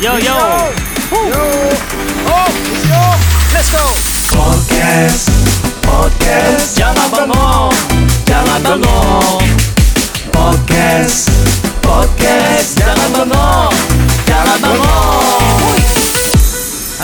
Yo yo. Yo, oh, yo, let's go. Podcast, podcast, jangan bengong, jangan bengong. Podcast, podcast, jangan bengong, jangan bengong.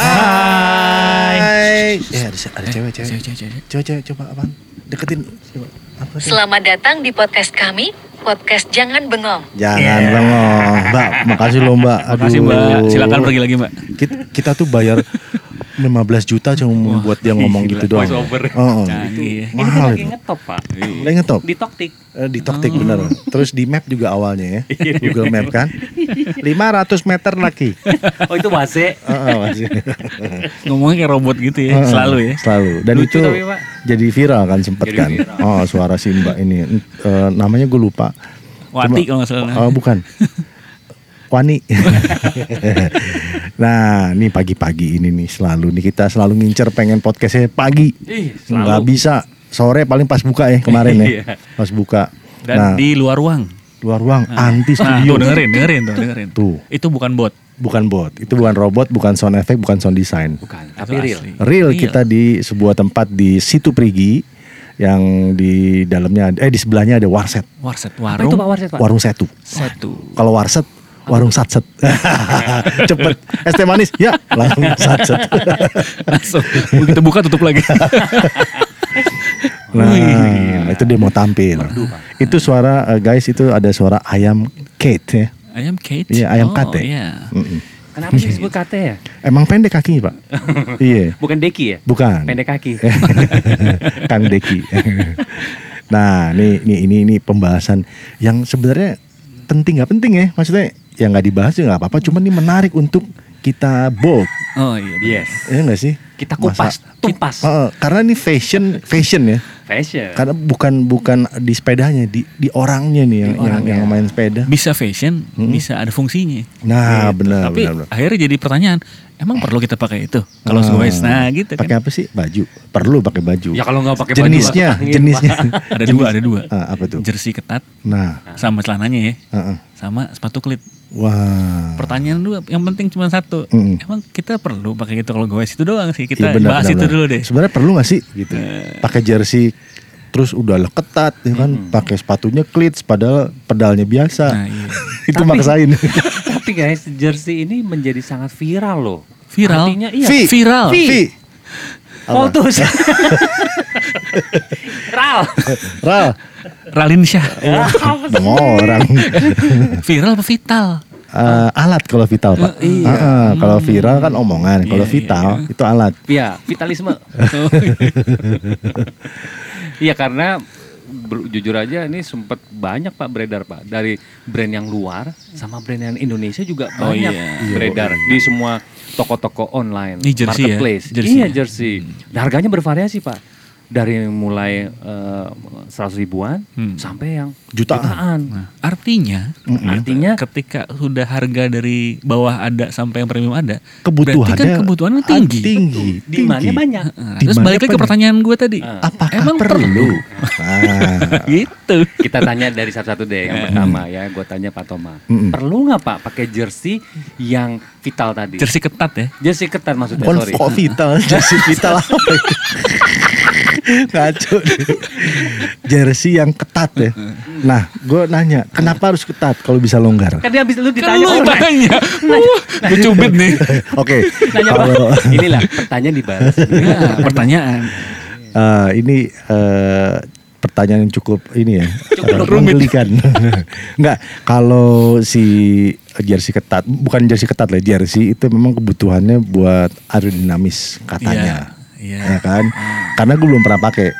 Hai. Hai. Eh ada, ada cewek, cewek. Cewek, cewek, cewek. Cewek, cewek, coba apaan? Deketin. Coba. Apa sih? Selamat datang di podcast kami, podcast Jangan Bengong. Jangan bengong. Mbak, makasih loh mbak. Aduh. Makasih mbak, silakan pergi lagi mbak. Kita, kita tuh bayar 15 juta cuma buat dia ngomong gitu doang. Oh, oh. Canggih. Ini kan Mahal lagi itu. ngetop pak. Lagi ngetop. Di Toktik. Eh, di Toktik bener. Terus di map juga awalnya ya. Google Map kan. 500 meter lagi. Oh itu wase. Oh, oh, masih. Ngomongnya kayak robot gitu ya, Heeh, selalu ya. Selalu. Dan Lucu itu tapi, Pak. jadi viral kan sempet Jadi kan. viral. Oh suara si mbak ini. Eh, namanya gue lupa. Wati kalau Cuma- nggak salah. Oh bukan. Wani. nah, ini pagi-pagi ini nih selalu nih kita selalu ngincer pengen podcastnya pagi. Ih, selalu. Nggak bisa. Sore paling pas buka ya kemarin ya. Iya. Pas buka. Dan nah, di luar ruang. luar ruang anti Nah, studio. tuh dengerin, dengerin tuh, dengerin. Tuh. Itu bukan bot. Bukan bot, itu bukan robot, bukan sound effect, bukan sound design. Bukan. Itu Tapi real. asli. Real kita di sebuah tempat di Situ Prigi yang di dalamnya eh di sebelahnya ada warset. Warset Apa warung. itu pak Warset pak? Warung setu. Satu. Kalau warset warung satset. Cepet. Es teh manis. Ya, langsung satset. Langsung. Begitu buka tutup lagi. Nah, itu dia mau tampil. Itu suara eh, guys itu ada suara ayam Kate ya. Ayam Kate. Iya, ayam oh, kate. Iya. Kenapa sih disebut kate ya? Emang pendek kakinya, Pak? iya. Bukan deki ya? Bukan. Pendek kaki. Kang Deki. nah, ini ini ini ini pembahasan yang sebenarnya penting nggak penting ya? Maksudnya yang nggak dibahas juga nggak apa-apa. Cuman ini menarik untuk kita bold, Oh iya. Yes. ya nggak sih? Kita kupas, Masa- tumpas. Heeh, karena ini fashion, fashion ya. Fashion. Karena bukan bukan di sepedanya, di di orangnya nih yang Di yang, orangnya. yang main sepeda. Bisa fashion, Hmm. bisa ada fungsinya. Nah, Gitu. benar Tapi benar. benar. akhirnya jadi pertanyaan, emang perlu kita pakai itu? Kalau Ah, guys, nah gitu kan. Pakai apa sih? Baju. Perlu pakai baju. Ya kalau nggak pakai baju. jenisnya, angin, jenisnya. Ada dua, ada dua. Ah, apa tuh? Jersey ketat Nah, sama celananya ya, heeh. sama sepatu klit. Wah. Pertanyaan dua, yang penting cuma satu. Mm. Emang kita perlu pakai itu kalau guys itu doang sih. Kita Iya, benar, bahas benar, itu benar. dulu deh. Sebenarnya perlu gak sih gitu? Pakai jersey terus udah lah ketat ya kan, pakai sepatunya cleats padahal pedalnya biasa. Nah, iya. Itu Tapi- maksain. Tapi guys, jersey ini menjadi sangat viral loh. Viral? Artinya iya. Vi. Viral. Vi. Vi. Voltus. Ral. Ral, Ralin Syah. Dong orang. Viral apa vital? Eh, alat kalau vital pak. Eh, iya. Ah, Kalau viral kan omongan, kalau Iya, vital iya. itu alat. Ya, vitalisme. Iya karena jujur aja ini sempat banyak pak beredar pak dari brand yang luar sama brand yang Indonesia juga Oh, banyak iya. beredar di semua toko-toko online, Ini jersey ya? marketplace. Jersey iya ya? jersey. Dan harganya bervariasi pak dari mulai seratus ribuan Hmm. sampai yang Jutaan. jutaan. Nah, artinya, Mm-mm. Artinya ketika sudah harga dari bawah ada sampai yang premium ada, Kebutuhannya berarti kan kebutuhannya tinggi. tinggi, demandnya tinggi. banyak. Nah, terus balik lagi ke pertanyaan gue tadi. Ah. Apakah Emang perlu? Nah, Gitu. Kita tanya dari satu-satu deh yang pertama ya, gue tanya Pak Toma. Mm-mm. Perlu nggak Pak pakai jersey yang vital tadi? Jersey ketat ya. Jersey ketat maksudnya, sorry. kok vital, jersey vital apa itu? Ngaco. Jersey yang ketat ya. Nah, gue nanya, kenapa harus ketat kalau bisa longgar? Kan dia habis lu Kan ditanya lu. Wah, gue cubit nih. Oke, Nanya kalau. Inilah pertanyaan dibalas. Nah, pertanyaan. eh, ini eh, pertanyaan yang cukup ini ya, Cukup eh, rumit. menggelikan. Enggak, kalau si jersey ketat, bukan jersey ketat lah, jersey itu memang kebutuhannya buat aerodinamis katanya. Iya, iya. Ya kan? Karena gue belum pernah pakai.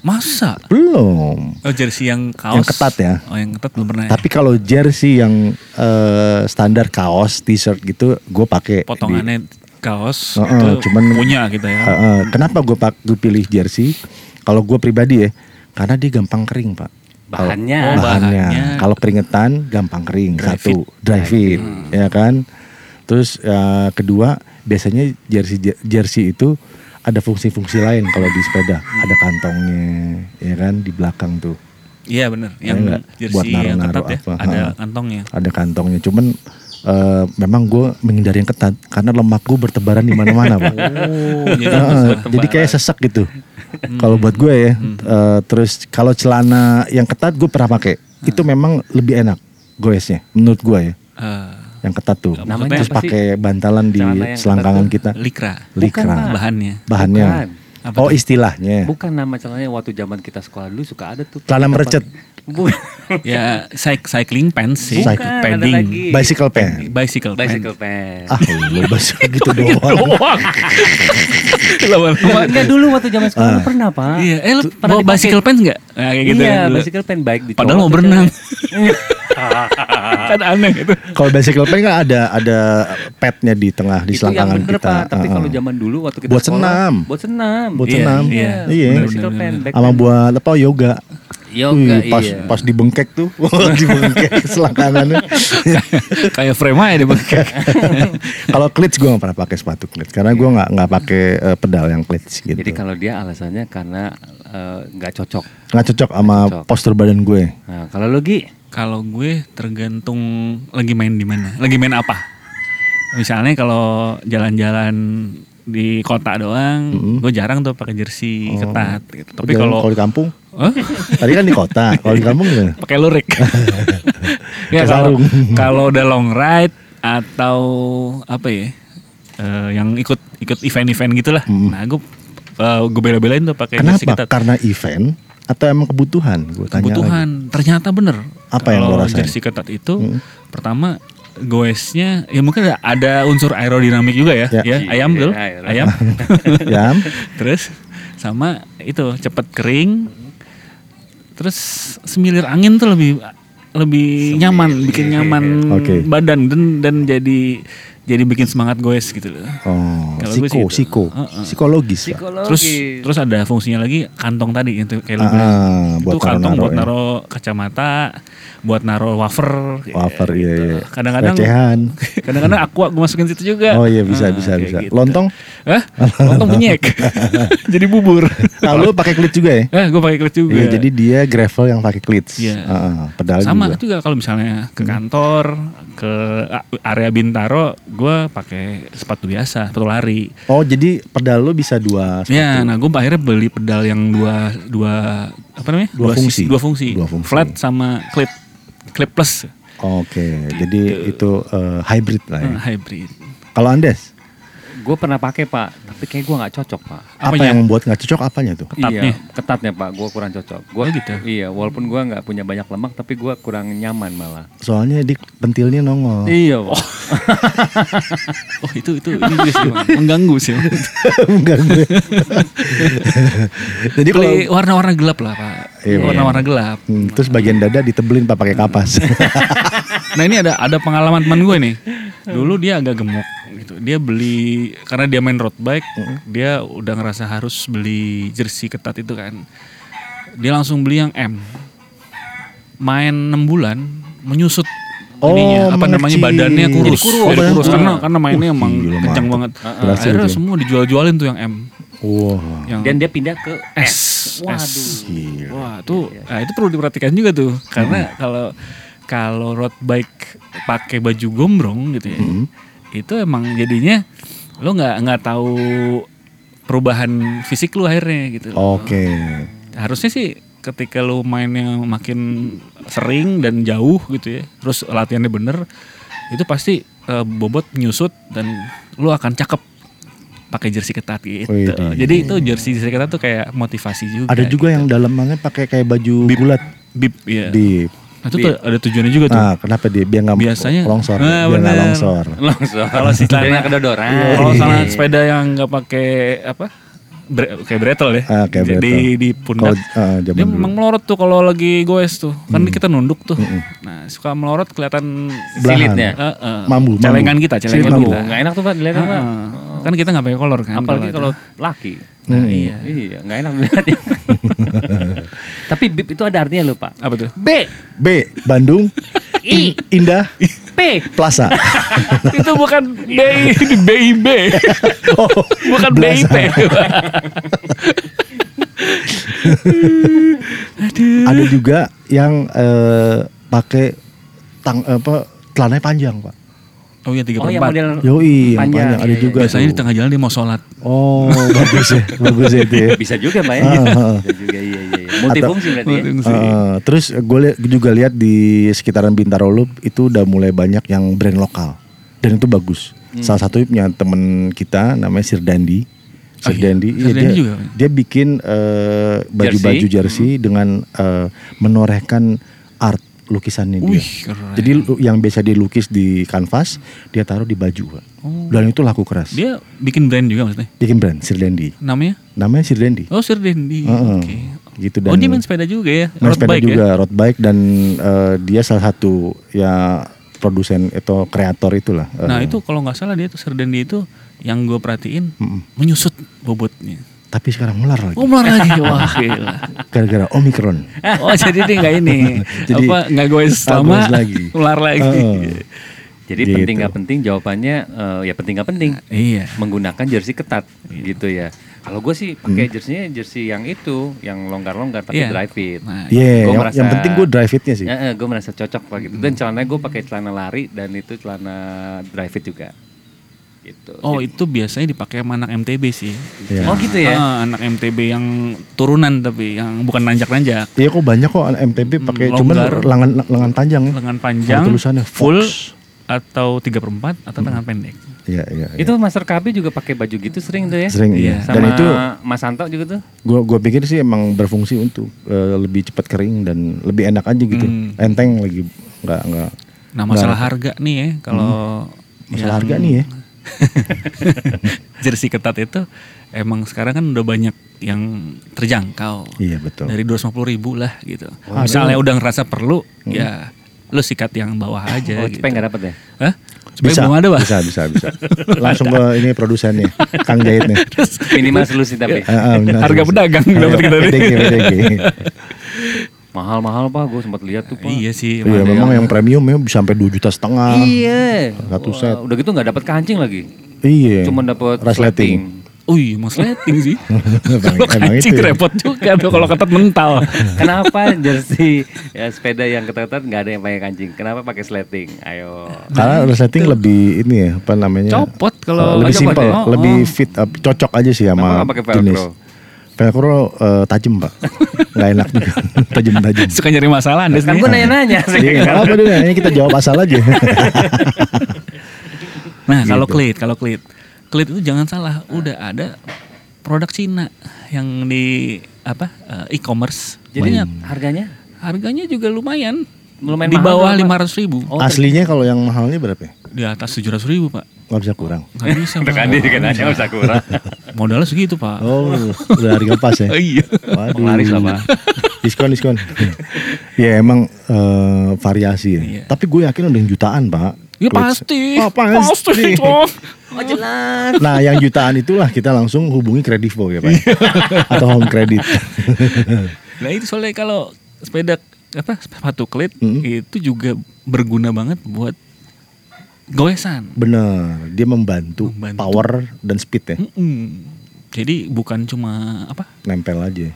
Masa? Belum. Oh jersey yang kaos. Yang ketat ya. Oh yang ketat belum pernah. ya? Tapi kalau jersey yang eh, standar kaos, t-shirt gitu, gue pakai. di- potongannya kaos Heeh, itu cuman- punya kita ya. Eh, eh, kenapa gue pak gue pilih jersey? Kalau gue pribadi ya, karena dia gampang kering pak. Bahannya. Oh, bahannya. bahannya. Kalau keringetan gampang kering. Dry Satu, dry fit, ya kan. Terus eh, kedua, biasanya jersey jersey itu ada fungsi-fungsi lain kalau di sepeda. Ada kantongnya, ya kan di belakang tuh. Iya benar. Ya Yang nggak? jersey Buat yang naruh-naruh ketat ya apa, ada ha. kantongnya. Ada kantongnya. Cuman eh, memang gue menghindari yang ketat karena lemak gue bertebaran di mana-mana pak. Oh, jadi Heeh, jadi kayak sesek gitu. Kalau buat gue ya, eh, terus kalau celana yang ketat gue pernah pakai, itu memang lebih enak goesnya, menurut gue ya. eh, Yang ketat tuh, Namanya terus pakai bantalan di selangkangan kita, likra. likra, Bukan. Bahannya. bahannya. Bukan. Apa oh istilahnya, Bukan nama celananya waktu zaman kita sekolah dulu suka ada tuh. Celana merecet. Bukan. Ya cyc- cycling pants sih. Bukan, ada Padding. lagi. bicycle pen. Bicycle, Bicycle pants. pen. Ah, lu bahasa gitu doang. Doang. Lama-lama. Enggak dulu waktu zaman sekolah lu pernah, Pak. Iya, eh lu Pernah bawa bicycle pants enggak? Nah, kayak gitu iya, bicycle pen baik di Padahal mau berenang. kan aneh itu. Kalau bicycle pen kan ada ada padnya di tengah di Itu yang selangkangan bener, kita. Pak. Tapi kalau zaman dulu waktu kita Buat sekolah, senam. Buat senam. Buat Iya, senam. iya. Iya. Bicycle pen, sama buat apa yoga. Yoga, Wih, pas iya. pas dibengkek tuh, dibengkek selangkangannya. Kayak frame aja deh bengkak. Kalau klits gue gak pernah pakai sepatu klits karena gue nggak nggak pakai eh, pedal yang klits gitu. Jadi kalau dia alasannya karena eh, nggak cocok. nggak cocok sama Cocok. postur badan gue. Nah, kalau lu Gi, Kalau gue tergantung lagi main di mana, lagi main apa. Misalnya kalau jalan-jalan di kota doang, gue jarang tuh pakai jersey ketat. Gitu. Tapi kalau kalau di kampung, Hah? tadi kan di kota, kalau di kampung gimana? pakai lurik. ya kalau udah long ride atau apa ya, eh, yang ikut ikut event-event gitulah. Nah gue eh, gue bela-belain tuh pakai jersey Kenapa? ketat. Karena event atau emang kebutuhan? Gue tanya lagi. kebutuhan ternyata bener Apa yang lo Kalau rasain? jersey ketat itu pertama goesnya ya mungkin ada, ada unsur aerodinamik juga ya Ya. ya, ayam Iya, tuh iya, iya. ayam Ya, terus sama itu cepet kering terus semilir angin tuh lebih lebih nyaman bikin nyaman Oke. badan dan dan jadi jadi bikin semangat goes gitu loh oh, Kalau gue sih psiko, itu. psiko, Heeh. psikologis. Pak. psikologis. terus terus ada fungsinya lagi kantong tadi itu kayak lu Ah, bilang. buat itu kantong naro-naro buat ya. naro kacamata buat naro wafer Wafer, iya, gitu. iya. kadang-kadang Recehan. kadang-kadang aqua gue masukin situ juga Oh iya bisa Nah, bisa bisa. gitu. Lontong? Hah? lontong penyek jadi bubur Kalau lu pakai klits juga ya? eh gue pakai klits juga Iya, jadi dia gravel yang pakai klits. Iya. Heeh, pedal sama juga. juga kalau misalnya ke kantor ke area Bintaro gue pakai sepatu biasa sepatu lari Oh, jadi pedal lu bisa dua sepatu. Ya, nah gue akhirnya beli pedal yang dua dua apa namanya? Dua fungsi. sisi- dua fungsi. Dua fungsi. Flat sama clip clip plus Oke, jadi itu eh, hybrid lah ya. hybrid. Kalau Andes, Gue pernah pakai Pak, tapi kayak gue nggak cocok Pak. apa Apanya? yang membuat nggak cocok apanya tuh? Ketatnya? Iya, ketatnya Pak, gue kurang cocok. Gua, Oh, gitu? Iya, walaupun gue nggak punya banyak lemak, tapi gue kurang nyaman malah. Soalnya di pentilnya nongol. Iya, Pak. Oh itu itu ini juga sih, mengganggu sih. Mengganggu. jadi kalau warna-warna gelap lah pak. Iya, warna-warna gelap. Hmm, terus bagian dada ditebelin pak pakai kapas. Nah ini ada ada pengalaman teman gue nih. Dulu dia agak gemuk. Dia beli karena dia main road bike, dia udah ngerasa harus beli jersey ketat itu kan. Dia langsung beli yang M. Main 6 bulan menyusut Oh, ininya apa namanya badannya kurus. Jadi kurus. Jadi Oh, kurus karena karena mainnya Wah, emang gila, kencang mantap. banget. Berhasil Akhirnya itu. semua dijual-jualin tuh yang M. Wah. Yang Dan dia pindah ke S. Waduh. S. Gila. Wah, tuh nah, itu perlu diperhatikan juga tuh. Karena kalau kalau road bike pakai baju gombrong gitu ya. Itu emang jadinya lo nggak nggak tahu perubahan fisik lu akhirnya gitu. Oke. Harusnya sih ketika lu mainnya makin sering dan jauh gitu ya. Terus latihannya bener itu pasti eh, bobot nyusut dan lu akan cakep pakai jersey ketat gitu. Widih. Jadi itu jersey jersey ketat tuh kayak motivasi juga. Ada juga gitu. yang dalamannya pakai kayak baju Bib. bulat bib ya. di. Nah, itu tuh ada tujuannya juga tuh. Nah, kenapa dia biar nggak Biasanya- longsor? Nah, biar nggak bener. longsor. Langsung. Kalau si celana- nggak kedodoran. Kalau Iya. sana sepeda yang nggak pakai apa? Bre, kayak bretel ya. Ah, kayak di, bretel. di di pundak. Kalau, ah, dia dulu. memang melorot tuh kalau lagi goes tuh. Kan kita nunduk tuh. Nah, suka melorot kelihatan. Silitnya. Eh, eh, Mambu, mambu. Celengan kita, Silit celengan mambu. kita. Nggak enak tuh Pak dilihatnya Pak. Heeh. Kan kita nggak pakai kolor kan. Apalagi kalau laki. Nah, iya. Iya, nggak enak dilihatnya. Tapi bib itu ada artinya loh Pak. Apa tuh? B, B. Bandung. I, Indah. P. Plaza. itu bukan BI, BIB. oh, bukan Plaza. BIP. Ada juga yang eh, pakai tang apa celananya panjang pak. Oh iya tiga Oh yang model Yoi, yang panjang, panjang ada iya, iya. juga. Biasanya tuh. di tengah jalan dia mau sholat. Oh, bagus ya, bagus ya itu ya. Bisa juga Pak ya. Ah, Multifungsi berarti ya. Eh, terus gue juga lihat di sekitaran Bintaro Loop itu udah mulai banyak yang brand lokal dan itu bagus. Hmm. Salah satunya temen kita namanya Sir Dandi. Sir Oh iya, Dandi, Sir Dandi dia, juga. dia bikin eh, baju-baju jersey, dengan eh, menorehkan art lukisannya dia. Wih, keren. Jadi yang biasa dilukis di kanvas dia taruh di baju, Pak. Dan itu laku keras. Oh. Dia bikin brand juga maksudnya. bikin brand Sir Dandi. Namanya? Namanya Sir Dandi. Oh Sir Dendi. Heeh. Oke. Gitu oh dia main sepeda juga ya? main Road sepeda bike juga ya? road bike dan eh, dia salah satu ya produsen atau kreator itulah. Eh, Nah itu kalau nggak salah dia tuh Sir Dendi itu yang gue perhatiin menyusut bobotnya. tapi sekarang melar lagi Oh melar lagi, wah gila. gara-gara omikron. Oh jadi dia nggak ini, Jadi, apa nggak gue goes lagi. melar lagi. Heeh. Jadi Gitu. penting nggak penting jawabannya eh, ya penting nggak penting. Iya. Menggunakan jersey ketat gitu ya. Kalau gue sih pakai Hmm. jerseynya jersey yang itu, yang longgar-longgar tapi Iya. dry fit. Nah, Iya, Gua yang, merasa- yang penting gue drive fitnya sih. Ya, gue merasa cocok lah gitu. Dan celananya gue pakai celana lari dan itu celana dry fit juga. Gitu. Oh itu biasanya dipakai sama anak MTB sih. Iya. Oh gitu ya. Ah, anak MTB yang turunan tapi yang bukan nanjak-nanjak. Iya kok banyak kok anak MTB pakai Hmm, cuman longgar. lengan lengan panjang ya. Lengan panjang, tulisannya full Fox. atau 3 per 4 atau lengan pendek. Iya iya. iya. Itu Master KB juga pakai baju gitu sering tuh ya. sering Iya. iya. Sama Dan itu Mas Santo juga tuh. gua gua pikir sih emang berfungsi untuk eh, lebih cepat kering dan lebih enak aja gitu. Hmm. Enteng lagi nggak nggak Nah masalah harga nih ya kalau masalah yang harga nih ya. jersey ketat itu emang sekarang kan udah banyak yang terjangkau. Iya betul. Dari 250 ribu lah gitu. Misalnya udah ngerasa perlu ya lu sikat yang bawah aja Oh, gitu. Cepeng nggak dapet ya? Hah? Bisa, belum ada bah? bisa, bisa, bisa. Langsung ke ini produsennya, Kang Jahit nih. Minimal selusin tapi. Ah, benar, Harga pedagang Harga dapat kita nih. Mahal-mahal pak, gue sempat lihat tuh pak. Iya sih. Iya, emang. memang yang premium ya bisa sampai 2 juta setengah. Iya. Satu set. Udah gitu nggak dapat kancing lagi. Iya. Cuma dapat resleting. Oh iya mas letting sih. Kalau emang kancing itu ya. repot juga tuh kalau ketat mental. Kenapa jersey ya, sepeda yang ketat-ketat nggak ada yang pakai kancing? Kenapa pakai sleting? Ayo. Karena resleting lebih ini ya, apa namanya? Copot kalau- lebih Oh, copot simpel, ya? Oh, lebih oh. fit, eh, cocok aja sih sama pakai jenis. velcro? Velcro eh, tajam pak, nggak enak juga, tajam-tajam. Suka nyari masalah anda Kan gue nanya-nanya. Iya, nggak apa dulu, ini kita jawab asal aja. Nah kalau Gitu. klit, kalau klit, klit itu jangan salah, udah ada produk Cina yang di apa eh, e-commerce. Jadi banyak. harganya Harganya juga lumayan. Lumayan di bawah lima ratus ribu. Oh, Aslinya kalau yang mahalnya berapa ya? Di atas tujuh ratus ribu pak. Nggak bisa kurang. Nggak bisa. Andi kan aja usah kurang. Modalnya segitu pak. Oh, udah harga pas ya? iya. Waduh. Penglaris lah, Pak. Diskon, diskon. ya emang eh, variasi ya. Iya. Tapi gue yakin udah yang jutaan, Pak. Ya pasti. Oh, pasti. toh. Oh jelas. Nah, yang jutaan itulah kita langsung hubungi Kredivo ya, Pak. Atau Home Credit. Nah itu soalnya kalau sepeda apa sepatu klit Mm. itu juga berguna banget buat goesan. Bener, dia membantu, Membantu. power dan speed ya. Mm-mm. Jadi bukan cuma apa Nempel aja.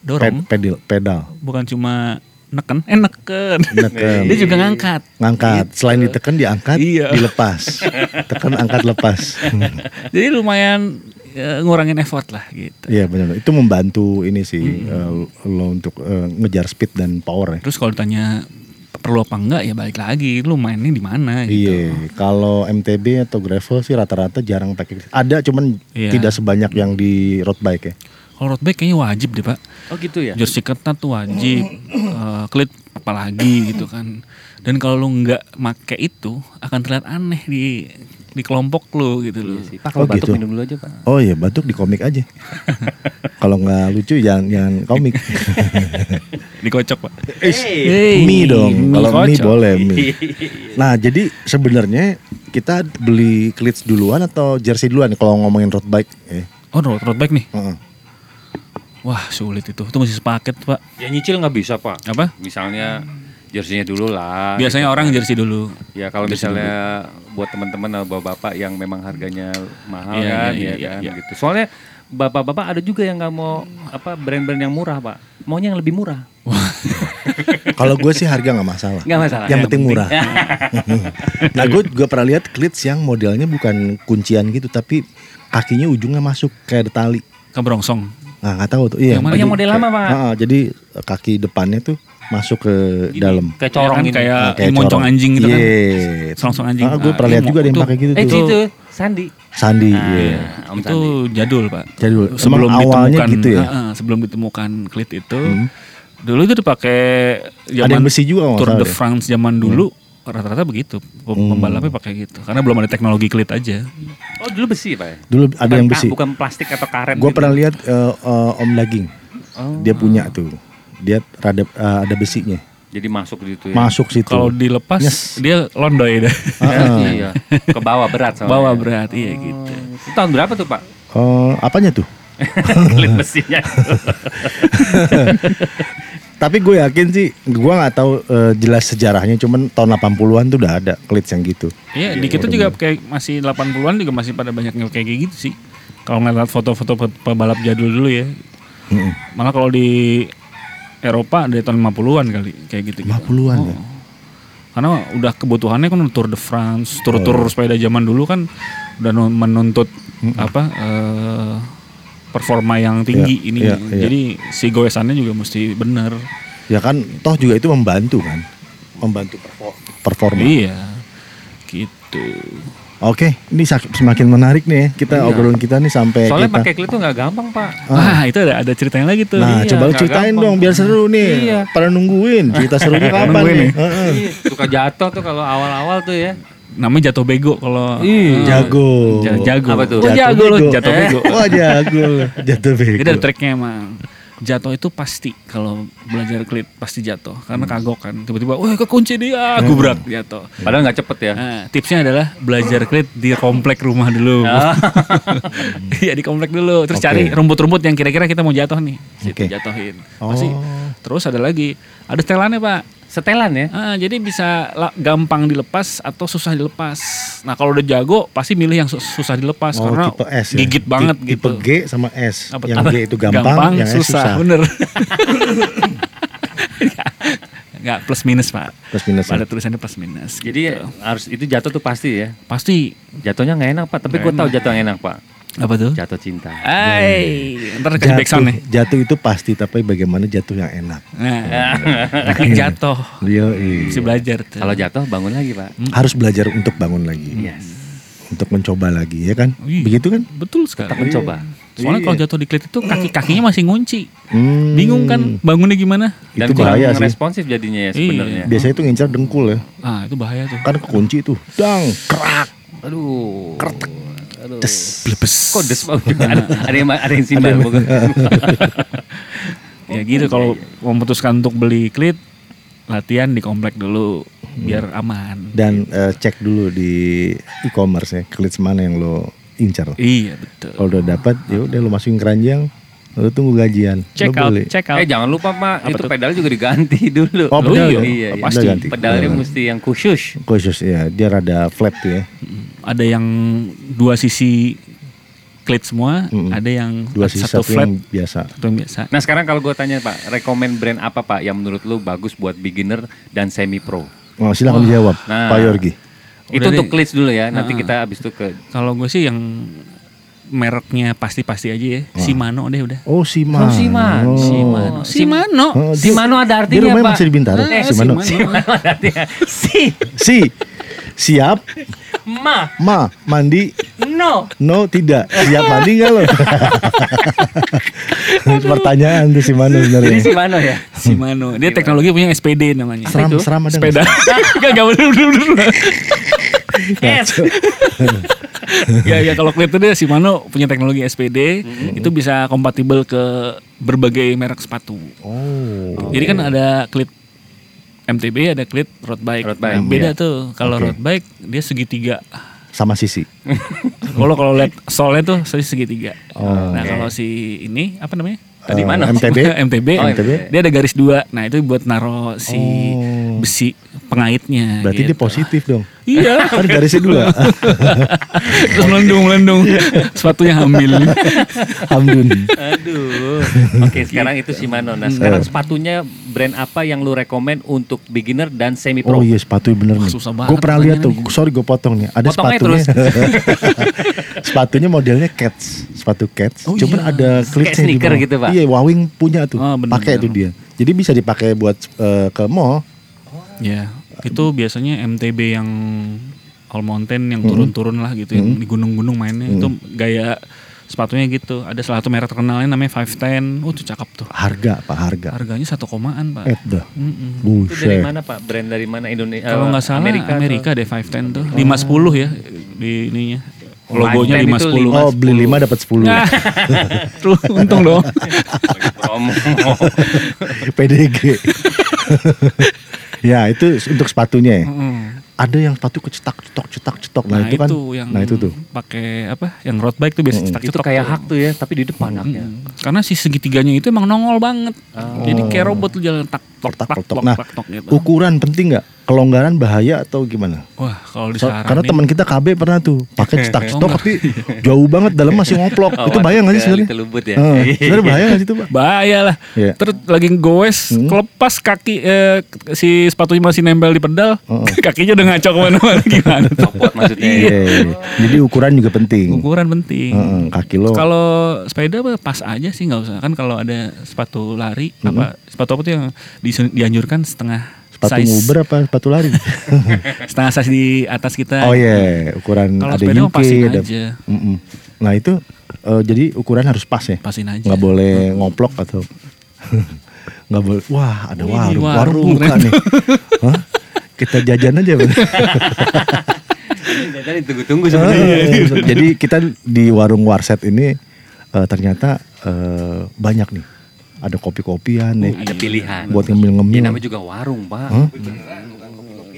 dorong, Ped- pedal, pedal. bukan cuma neken, eh neken. Neken. Dia juga ngangkat. Ngangkat, selain ditekan diangkat, Iya. dilepas. Tekan angkat lepas. Jadi lumayan eh, ngurangin effort lah gitu. Iya benar. Itu membantu ini sih eh, lo untuk eh, ngejar speed dan power ya. Terus kalau ditanya perlu apa enggak ya balik lagi lu mainnya di mana gitu. Iya, kalau MTB atau gravel sih rata-rata jarang pakai. Ada cuman Iya. tidak sebanyak yang di road bike ya. Kalau road bike kayaknya wajib deh pak. Oh gitu ya. Jersey ketat tuh wajib, Eh, klit apalagi gitu kan. Dan kalau lu nggak make itu akan terlihat aneh di di kelompok lu gitu loh. Iya sih. Pak kalau Oh, batuk gitu. minum dulu aja pak. Oh iya, batuk di komik aja. kalau nggak lucu jangan jangan komik. Dikocok pak. Hey. mie dong. mie Kalau mie boleh mie. Nah, jadi sebenarnya kita beli cleats duluan atau jersey duluan kalau ngomongin road bike ya. Oh road, road bike nih. Heeh. Wah sulit itu. Itu masih sepaket pak. Ya nyicil nggak bisa pak. Apa? Misalnya Jersinya dulu lah. Biasanya gitu orang kan. jersey dulu. Ya kalau misalnya buat teman-teman atau bapak-bapak yang memang harganya mahal Iya, kan, iya, ya iya, kan iya. gitu. Soalnya bapak-bapak ada juga yang nggak mau apa brand-brand yang murah pak, maunya yang lebih murah. Kalau gue sih harga nggak masalah. Nggak masalah. Yang Yang penting murah. nah gue juga pernah lihat klits yang modelnya bukan kuncian gitu, tapi kakinya ujungnya masuk kayak ada tali. Keberongsong. Nah nggak tahu tuh. Iya. Yang mana? Yang jadi model lama, Pak. Ah, ah, jadi kaki depannya tuh masuk ke dalam. Kayak corong kan ini. kayak Ah, kayak moncong corong. anjing gitu kan. Iya. Selongsong anjing. Ah, gue Ah, pernah lihat iya, juga ada yang pakai gitu Eh tuh. itu Sandi. Sandi. Ah, iya. Om itu Sandi. jadul pak. Jadul. Sebelum Emang awalnya ditemukan, gitu ya? Ah, sebelum ditemukan klit itu, Hmm. dulu itu dipakai Ada yang besi juga Tour de. Hmm. France zaman dulu rata-rata begitu. Pem- Pembalapnya pakai gitu. Karena belum ada teknologi klit aja. Oh dulu besi pak ya? Dulu ada Bukan yang besi. Bukan plastik atau karet. Gue gitu. pernah lihat eh, eh, Om Daging. Oh. Dia punya tuh. Dia rada eh, ada besinya. Jadi masuk gitu ya. Masuk situ. Kalau dilepas Yes. dia londoy deh. Ah. iya. Ke bawah berat soalnya. Bawa berat iya gitu. Itu tahun berapa tuh pak? Eh, apanya tuh? Klit besinya. Tapi gue yakin sih, gue nggak tahu eh, jelas sejarahnya. Cuman tahun 80-an tuh udah ada klits yang gitu. Iya, di kita juga kayak masih 80-an juga masih pada banyak yang kayak gitu sih. Kalau ngeliat foto-foto pe- pebalap jadul dulu ya. Mm-mm. Malah kalau di Eropa dari tahun 50-an kali kayak gitu. 50-an ya. Karena udah kebutuhannya kan Tour de France, tur-tur sepeda zaman dulu kan udah nu- menuntut apa eh, performa yang tinggi Iya, ini. iya, iya. Jadi si goesannya juga mesti bener. Ya kan, toh juga itu membantu kan, membantu perfor- performa. Iya. Gitu. Oke, ini semakin menarik nih ya. Kita Iya. obrolan kita nih sampai Soalnya kita. pakai klit tuh nggak gampang pak. Wah, itu ada ada ceritanya lagi tuh. Nah, Iya, coba lu ceritain gampang. dong biar seru nih. Iya. Pada nungguin cerita serunya kapan nih? nih. Heeh. Iya, suka jatuh tuh kalau awal-awal tuh ya. Namanya jatuh bego kalau eh, Jago. ja- jago. Apa tuh? Oh, jago loh, bego. jatuh Eh, bego. Wah, jago. Jatuh bego. Jadi ada treknya emang. Jatuh itu pasti kalau belajar klit pasti jatuh karena kagok kan. Tiba-tiba, wah kekunci dia, gubrak jatuh. Padahal nggak cepet ya. Nah, tipsnya adalah belajar klit di komplek rumah dulu. Ah. Iya di komplek dulu. Terus Oke. cari rumput-rumput yang kira-kira kita mau jatuh nih. Situ Oke. jatuhin. Oh. Pasti. Terus ada lagi, ada setelannya pak. Setelan ya. Ah, jadi bisa la- gampang dilepas atau susah dilepas. Nah kalau udah jago pasti milih yang su- susah dilepas Oh, karena tipe S ya? gigit banget Ti- gitu. Tipe G sama S. Apa- yang apa? G itu gampang, yang S susah. bener. Nggak plus minus pak. Plus minus. ya? Pada tulisannya plus minus. Jadi gitu. harus itu jatuh tuh pasti ya. pasti Jatuhnya nggak enak pak. Tapi gue tahu jatuh yang enak pak. Apa tuh? Jatuh cinta. Ay, ntar kasih backsound Jatuh, nih. jatuh itu pasti, tapi bagaimana jatuh yang enak. Nah, jatuh. Bisa belajar tuh. Kalau jatuh bangun lagi pak. harus belajar untuk bangun lagi, Yes. untuk mencoba lagi, ya kan? Iya. Begitu kan? Betul sekali. Tetap mencoba. Soalnya kalau jatuh di klit itu kaki kakinya masih ngunci. Hmm, Bingung kan bangunnya gimana? Dan Itu bahaya sih. responsif jadinya ya sebenarnya. Biasanya itu ngincar dengkul ya, Ah itu bahaya tuh. kan kekunci tuh, dang, kerak, Aduh. Kertek. Aduh. des. Blebes. Kok des Pak? ada, ada yang ada yang simbal bukan? Ya gitu kalau memutuskan untuk beli klit latihan di komplek dulu biar aman. Dan eh, cek dulu di e-commerce ya, klits mana yang lo incar. Iya betul. Kalau udah dapat, ya udah lo masukin keranjang, lo tunggu gajian. Check lo out, beli. check out. Eh jangan lupa Pak, Apa itu tuh? pedal juga diganti dulu. Oh, pedal iya, ya? iya, iya. pasti. Ganti. Pedalnya Pedal. mesti yang khusus. Khusus ya, dia rada flat tuh ya. Ada yang dua sisi klit semua, Mm-mm. ada yang Dua sisi satu satu flat, yang biasa. satu yang biasa. Nah sekarang kalau gue tanya Pak, rekomend brand apa Pak yang menurut lu bagus buat beginner dan semi pro? Oh, silakan dijawab, Nah. Pak Yorgi. itu Udah untuk deh. klits dulu ya, nanti Ah. kita habis itu ke Kalau gue sih yang mereknya pasti-pasti aja ya. Shimano deh udah. Oh, Simano. Oh, Shimano. Shimano. Shimano. Oh, dia- Shimano ada Dia artinya rumahnya Pak. masih di Bintaro. Eh, Shimano. Shimano. ada artinya si, Si, siap, ma, ma, mandi, no. no, tidak. Siap mandi nggak lo? Pertanyaan tuh Simano Jadi sebenarnya. Shimano ya. Shimano. Dia teknologi punya SPD namanya. Seram, itu? seram ada Sepeda. nggak? Gak gak bener bener. bener. Ya ya kalau klit itu dia Shimano punya teknologi SPD itu bisa kompatibel ke berbagai merek sepatu. Oh, Jadi kan ada klit MTB ada klit road bike. Road bike, Nah, beda iya. tuh. Kalau Oke. road bike dia segitiga. sama sisi. Kalau kalau lihat solnya tuh segitiga. Oh. nah Oke. kalau si ini apa namanya? Tadi Eh, mana? MTB. MTB. Oh, MTB. Dia ada garis dua. Nah itu buat naro si Oh. besi pengaitnya. Berarti dia gitu. positif dong. Iya. Kan garisnya dua. Terus melendung melendung. Sepatunya hamil. Hamdun. Aduh. Oke, sekarang itu Shimano. Nah, sekarang sepatunya brand apa yang lu rekomen untuk beginner dan semi pro? Oh iya sepatu bener nih. susah banget Gue pernah lihat tuh. Sorry gue potong nih. Ada Potong aja sepatunya. Sepatunya modelnya cats. Sepatu cats. Oh Cuman iya. ada klipsnya di bawah. gitu, Pak? Iya, Wawing punya tuh. Oh, Pakai tuh dia. Jadi bisa dipakai buat eh, ke mall. Ya, itu biasanya MTB yang all mountain yang turun-turun lah gitu, yang di gunung-gunung mainnya itu gaya sepatunya gitu. Ada salah satu merek terkenalnya namanya 510. Oh, itu cakep tuh. Harga apa harga? Harganya satu komaan, Pak. Dah. Mm-mm. Itu dari mana, Pak? Brand dari mana Indonesia? Kalau nggak salah Amerika. Amerika, deh 510 tuh. 510 ya di ininya. Logonya 510 itu 510. Oh beli 5 dapat 10 Nah, tuh untung dong. Lagi promo. PDG. ya itu untuk sepatunya ya. Mm. Ada yang sepatu kecetak cetok cetak cetok. Nah, Nah, itu kan. yang nah itu tuh. pakai apa? Yang road bike tuh biasa cetak itu kayak hak tuh ya, tapi di depan haknya. Karena si segitiganya itu emang nongol banget. Jadi kayak robot lu jalan tak tok Tak, tok, tok. tok Nah, gitu. Ukuran penting nggak? Kelonggaran bahaya atau gimana? Wah, kalau disaranin karena teman kita KB pernah tuh pakai cetak cetok enggak. tapi jauh banget dalam masih ngoplok. Oh, itu bahaya nggak sih sebenarnya? Lubut ya. Sebenarnya bahaya nggak sih itu pak? bahaya lah. Iya. Terus lagi goes, Hmm. kelepas kaki eh, si sepatunya masih nempel di pedal, Oh, oh. kakinya udah ngaco ke mana-mana gimana? tuh? Copot maksudnya. Iya. iya. Jadi ukuran juga penting. Ukuran penting. Heeh, kaki lo. Kalau sepeda pas aja sih nggak usah kan kalau ada sepatu lari apa sepatu apa tuh yang di- dianjurkan setengah Sepatu size nguber apa sepatu lari? setengah size di atas kita. oh iya, ukuran Kalau ada UK, pasin ada. aja. Nah itu eh, jadi ukuran harus pas ya. Pasin aja. Nggak boleh ngoplok atau nggak boleh. Wah ada warung, warung, warung, buka keren. nih. Hah? Kita jajan aja. bener. Tadi tunggu-tunggu sebenarnya. Eh, Jadi kita di warung warset ini eh, ternyata eh, banyak nih. Ada kopi-kopian nih. Ada pilihan. Buat Ya ngemil-ngemil. namanya juga warung, Pak. Hah?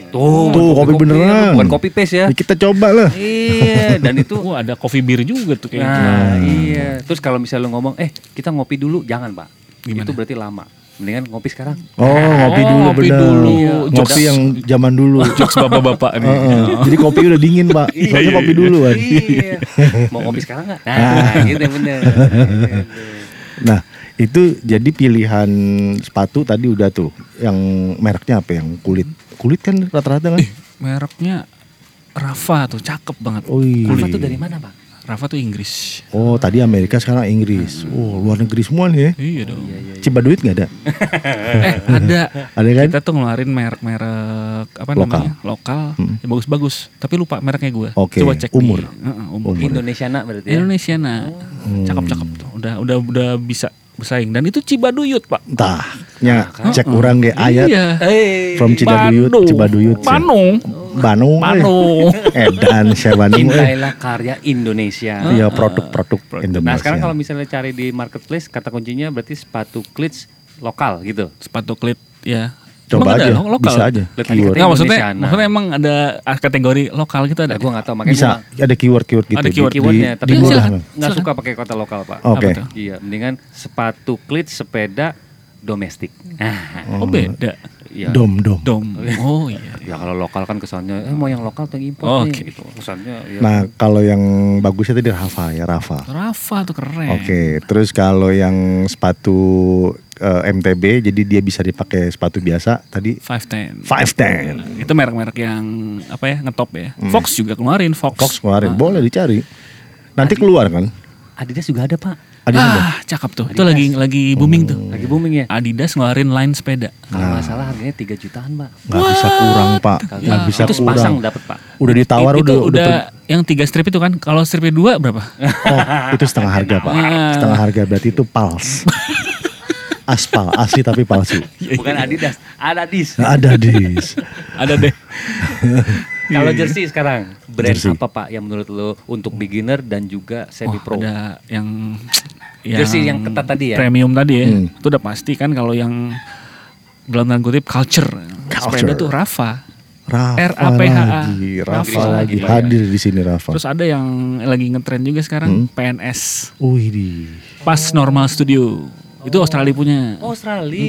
Tuh, Tuh, kopi beneran. Bukan kopi paste ya. Ini kita coba lah. Iya, dan itu Wah ada coffee beer juga tuh kayak gitu. Nah, iya. Terus kalau misalnya lu ngomong, "Eh, kita ngopi dulu." Jangan, Pak. Gimana? Itu berarti lama. Mendingan ngopi sekarang. Oh ngopi Oh, dulu ngopi bener. dulu. Ngopi Jokes. yang zaman dulu. Jokes bapak-bapak nih. Heeh. Jadi kopi udah dingin pak. Soalnya kopi dulu kan. Iya. Mau ngopi sekarang nggak? Nah, gitu bener. Nah itu jadi pilihan sepatu tadi udah tuh. Yang mereknya apa? Yang kulit. Kulit kan rata-rata kan. Mereknya Rafa tuh cakep banget. Oh iya. Rafa tuh dari mana, Pak? Rafa tuh Inggris. Oh tadi Amerika sekarang Inggris. Oh luar negeri semua nih ya. Iya dong. Cibaduit nggak ada? eh ada. Ada kan? Kita tuh ngeluarin merek-merek apa Lokal. namanya? Lokal. Hmm. Ya, bagus-bagus. Tapi lupa mereknya gue. Oke, Coba cek umur. Di, Heeh, umur. Umur. Indonesia nak berarti ya. Indonesia nah. Cakep-cakep tuh. Udah udah udah bisa bersaing dan itu Cibaduyut, Pak. Tah, nya cek orang ge ayat Iya. Eh, from Cidaduyut, Bandung. Cibaduyut. sih. Bandung. Bandung. Bandung. Edan saya Bandung. cintailah karya Indonesia. Iya produk-produk Indonesia. Nah, sekarang kalau misalnya cari di marketplace, kata kuncinya berarti sepatu cleats lokal gitu. Sepatu klit ya. Coba Emang ada aja, lo- lokal? bisa aja. Keyword. Nggak, maksudnya, Indonesia, nah. maksudnya emang ada kategori lokal gitu ada. Nah, gue nggak tahu makanya Bisa, gua ada keyword-keyword gitu. Ada keyword. di- keywordnya, di- tapi di gue nggak suka pakai kota lokal pak. Oke. Tuh? Iya, mendingan sepatu cleats sepeda domestik. Nah, Oh beda. Iya. Dom, dom. Dom. Oh iya. Ya kalau lokal kan kesannya, eh mau yang lokal atau yang impor Oh, nih, oke. gitu. Kesannya ya. Nah, kalau yang bagusnya tadi Rafa ya, Rafa. Rafa tuh keren. Oke, terus kalau yang sepatu eh, MTB jadi dia bisa dipakai sepatu biasa tadi 510. 510. Itu merek-merek yang apa ya ngetop ya. Fox juga keluarin Fox. Hmm. Fox kemarin Ah. boleh dicari. Nanti keluar kan? Adidas juga ada pak. Juga. Ah, cakep tuh. Itu lagi lagi booming tuh. Lagi booming ya. Adidas ngeluarin line sepeda. Kalau nggak salah harganya 3 jutaan pak. Nggak bisa kurang, Pak. Nggak bisa itu sepasang kurang. dapat pak. Udah ditawar itu udah udah, udah per- yang tiga strip itu kan. Kalau stripnya dua berapa? Oh, itu setengah harga, Pak. Ah. Setengah harga berarti itu pals. Aspal, asli tapi palsu. Bukan Adidas, Adadis. Nggak ada dis. Ada deh. Kalau jersey sekarang, brand Jersey. apa pak yang menurut lo untuk beginner dan juga semi pro? ada yang Jersey yang ketat tadi ya? Premium tadi ya. Hmm. Itu udah pasti kan kalau yang dalam tanda kutip culture. Culture. Sepeda tuh Rafa. Rafa R-A-P-H-A. lagi, Rafa Rafa lagi hadir di sini Rafa. Terus ada yang lagi ngetren juga Hmm. sekarang PNS. Wih di. Pas Normal Studio. Itu Australia punya. Australia.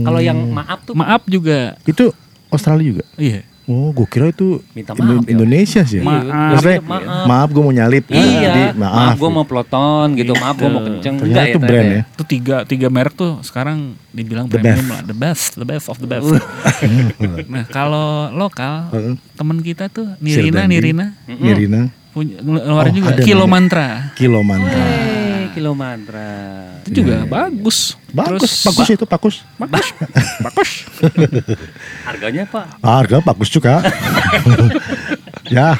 Kalau yang maaf tuh Maaf juga. Itu Australia juga. Iya. Oh, gue kira itu Minta Indo- maaf, ya. Indonesia sih. Maaf. Maksudnya, Maaf. maaf, gue mau nyalip. Iya, Jadi, maaf, maaf. gue mau peloton gitu, maaf gue mau kenceng. Ternyata Enggak itu ya, brand ya. Itu tiga tiga merek tuh sekarang dibilang The premium best. lah, the best, the best of the best. nah kalau lokal Heeh. temen kita tuh Nirina. Nirina Nirina, punya ngeluarin Oh, juga Kilo. Mantra. Kilo Mantra. Kilo mantra. Itu juga bagus. Bagus, Terus- bagus itu, bagus. bagus, bagus. Harganya pak? Ah, Harga bagus juga. ya,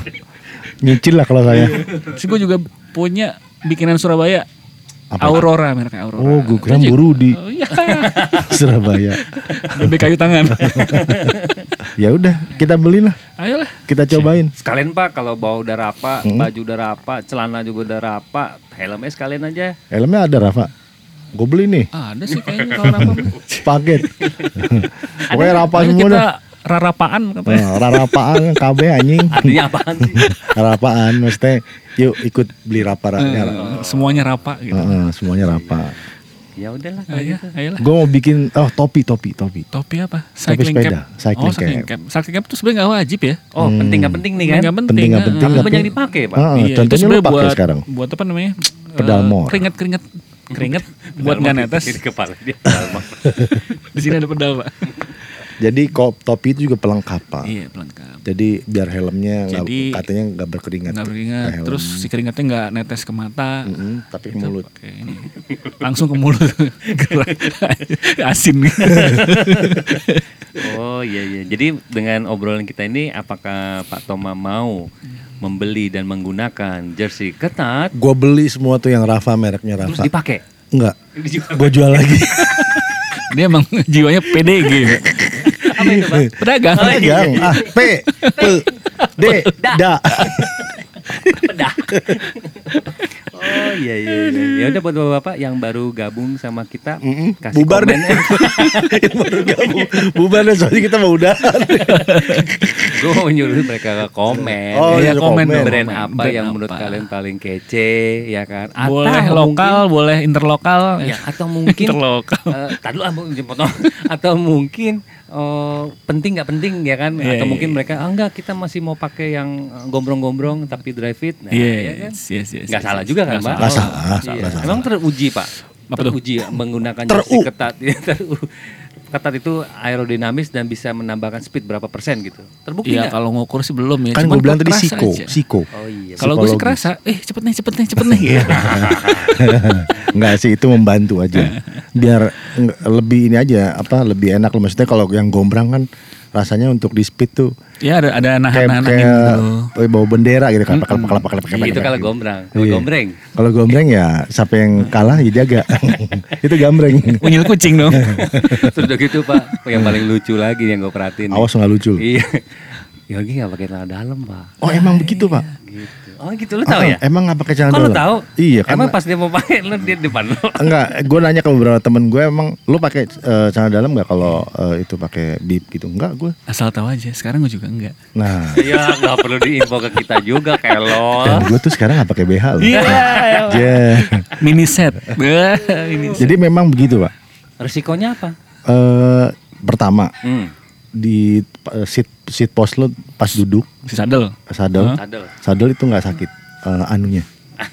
nyicil lah kalau saya. Terus gue juga punya bikinan Surabaya. Apa? Aurora mereknya Aurora. Oh, gue kira buru di Oh, iya. Surabaya. Bebek kayu tangan. Ya udah, kita belilah, Ayolah. kita cobain. Sekalian pak, kalau bawa udah rapa, Hmm. baju udah rapa, celana juga udah rapa, helmnya sekalian aja. Helmnya ada Rafa. Gue beli nih, Ada sih kayaknya kalau rapa. paket. Pokoknya Rafa Ayo semua kita dah. Rarapaan katanya. Nah, rarapaan KB anjing. Artinya apaan sih? Rarapaan maksudnya yuk ikut beli rapa. Eh, semuanya rapa gitu. semuanya rapa. ya udahlah kalau Ayo, gitu. ayolah. Gue mau bikin oh topi topi topi. Topi apa? Topi sepeda, cap. cycling oh, cycling cap. cap. Cycling cap itu sebenarnya nggak wajib ya. Oh penting nggak penting nih kan? Nggak penting. Penting nggak ah. penting, Tapi nggak banyak penting. dipakai pak. Ah, Iya, contohnya lu pakai buat, sekarang. Buat apa namanya? Pedal Eh, more. Keringet keringet keringet buat nggak netes. Di kepala dia. Di sini ada pedal pak. Jadi kop topi itu juga pelengkap pak. Iya pelengkap. Jadi biar helmnya nggak- Jadi, katanya nggak berkeringat. Nggak helm. Terus si keringetnya nggak netes ke mata. Mm-mm, tapi ke Itu mulut. ini. Langsung ke mulut. Asin. Oh iya iya. Jadi dengan obrolan kita ini, apakah Pak Toma mau membeli dan menggunakan jersey ketat Gue beli semua tuh yang Rafa mereknya terus Rafa. dipakai? Enggak. Dijual. Gue jual lagi. Dia emang jiwanya PDG. Apa itu Pak? Pedagang. Pedagang. Ah, P, P, D, da. Pedah. oh iya iya. iya. Ya udah buat bapak-bapak yang baru gabung sama kita, Mm-mm, kasih bubar deh. komen. Yang baru gabung. Bubar deh soalnya kita mau udah. Gue mau nyuruh mereka ke komen. Oh, iya, iya, komen komen. dong. brand apa Brand yang apa. menurut kalian paling kece ya kan? boleh Atau lokal, boleh interlokal. mungkin- ya atau mungkin interlokal. eh, tadi lu potong atau mungkin eh, penting nggak penting ya kan Iya, atau iya, mungkin iya. mereka ah enggak kita masih mau pakai yang eh, gombrong-gombrong tapi drive fit nah, Iya, ya kan? yes, yes, yes, nggak yes, salah yes. juga kan mbak Nggak salah, Iya. nggak salah. emang teruji pak Apa teruji menggunakan Teru. jersey ketat Teru- ketat itu aerodinamis dan bisa menambahkan speed berapa persen gitu terbukti Iya kalau ngukur sih belum ya. Kan gue bilang tadi siko, aja. siko. oh iya Kalau gue sih kerasa, eh cepet nih, cepet nih, cepet nih. Iya. Enggak sih itu membantu aja. Biar lebih ini aja apa lebih enak loh maksudnya kalau yang gombrang kan rasanya untuk di speed tuh ya ada ada kayak nahan-nahan kayak gitu. bawa bendera gitu kan pakal pakal pakal pakal Iya, itu kalau gombrang kalau Iya. gombreng Kalau gombreng ya siapa yang kalah ya jaga. itu gambreng. Unyil kucing dong. terus udah gitu pak yang paling lucu lagi yang gue perhatiin. Awas nggak lucu. Iya. Yogi nggak pakai celana dalam pak. Oh emang begitu pak? Gitu. Oh gitu lu tahu Ah, ya? Emang nggak pakai celana Kok lu dalam? tahu? Iya Emang karena pas dia mau pakai lu di depan lu. enggak. Gue nanya ke beberapa temen gue emang lu pakai eh, celana dalam nggak kalau eh, itu pakai bib gitu? Enggak gue. Asal tahu aja. Sekarang gue juga enggak. Nah Iya nggak perlu diinfo ke kita juga kayak lo. dan gue tuh sekarang nggak pakai BH loh. Iya. Ya. Mini set. Wah, Mini set. Jadi memang begitu pak. Resikonya apa? Eh pertama Hmm. Di eh, seat seat post lo pas duduk Si sadel. sadel Sadel. sadel itu nggak sakit eh, anunya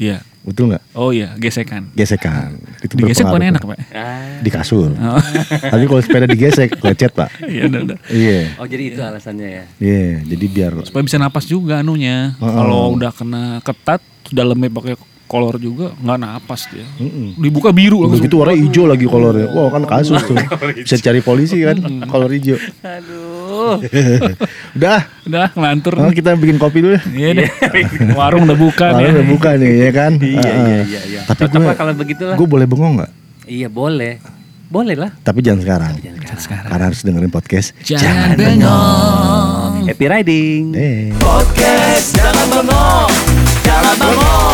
Iya. betul nggak Oh iya, gesekan. gesekan itu Digesek bukan berpengaruh, enak, Pak. Ah. di kasur Oh. tapi kalau sepeda digesek lecet pak Iya, udah, udah. iya Oh jadi itu alasannya ya. iya jadi biar Supaya bisa napas juga anunya. Heeh. Kalau udah kena ketat, dalamnya pakai kolor juga nggak napas dia. Mm-mm. Dibuka biru langsung. gitu warna hijau lagi kolornya Wah kan kasus tuh Bisa cari polisi kan Kolor hijau Aduh. Udah Udah ngelantur. oh, Kita bikin kopi dulu ya Iya deh. Warung udah buka Warna nih. udah buka nih ya kan Iya Heeh. iya iya iya. Tapi gue lah kalau begitulah. Gue boleh bengong gak? Iya boleh. Boleh lah. Tapi jangan sekarang Sekarang. Karena harus dengerin podcast Jangan bengong. Happy riding. Podcast Jangan Bengong Jangan Bengong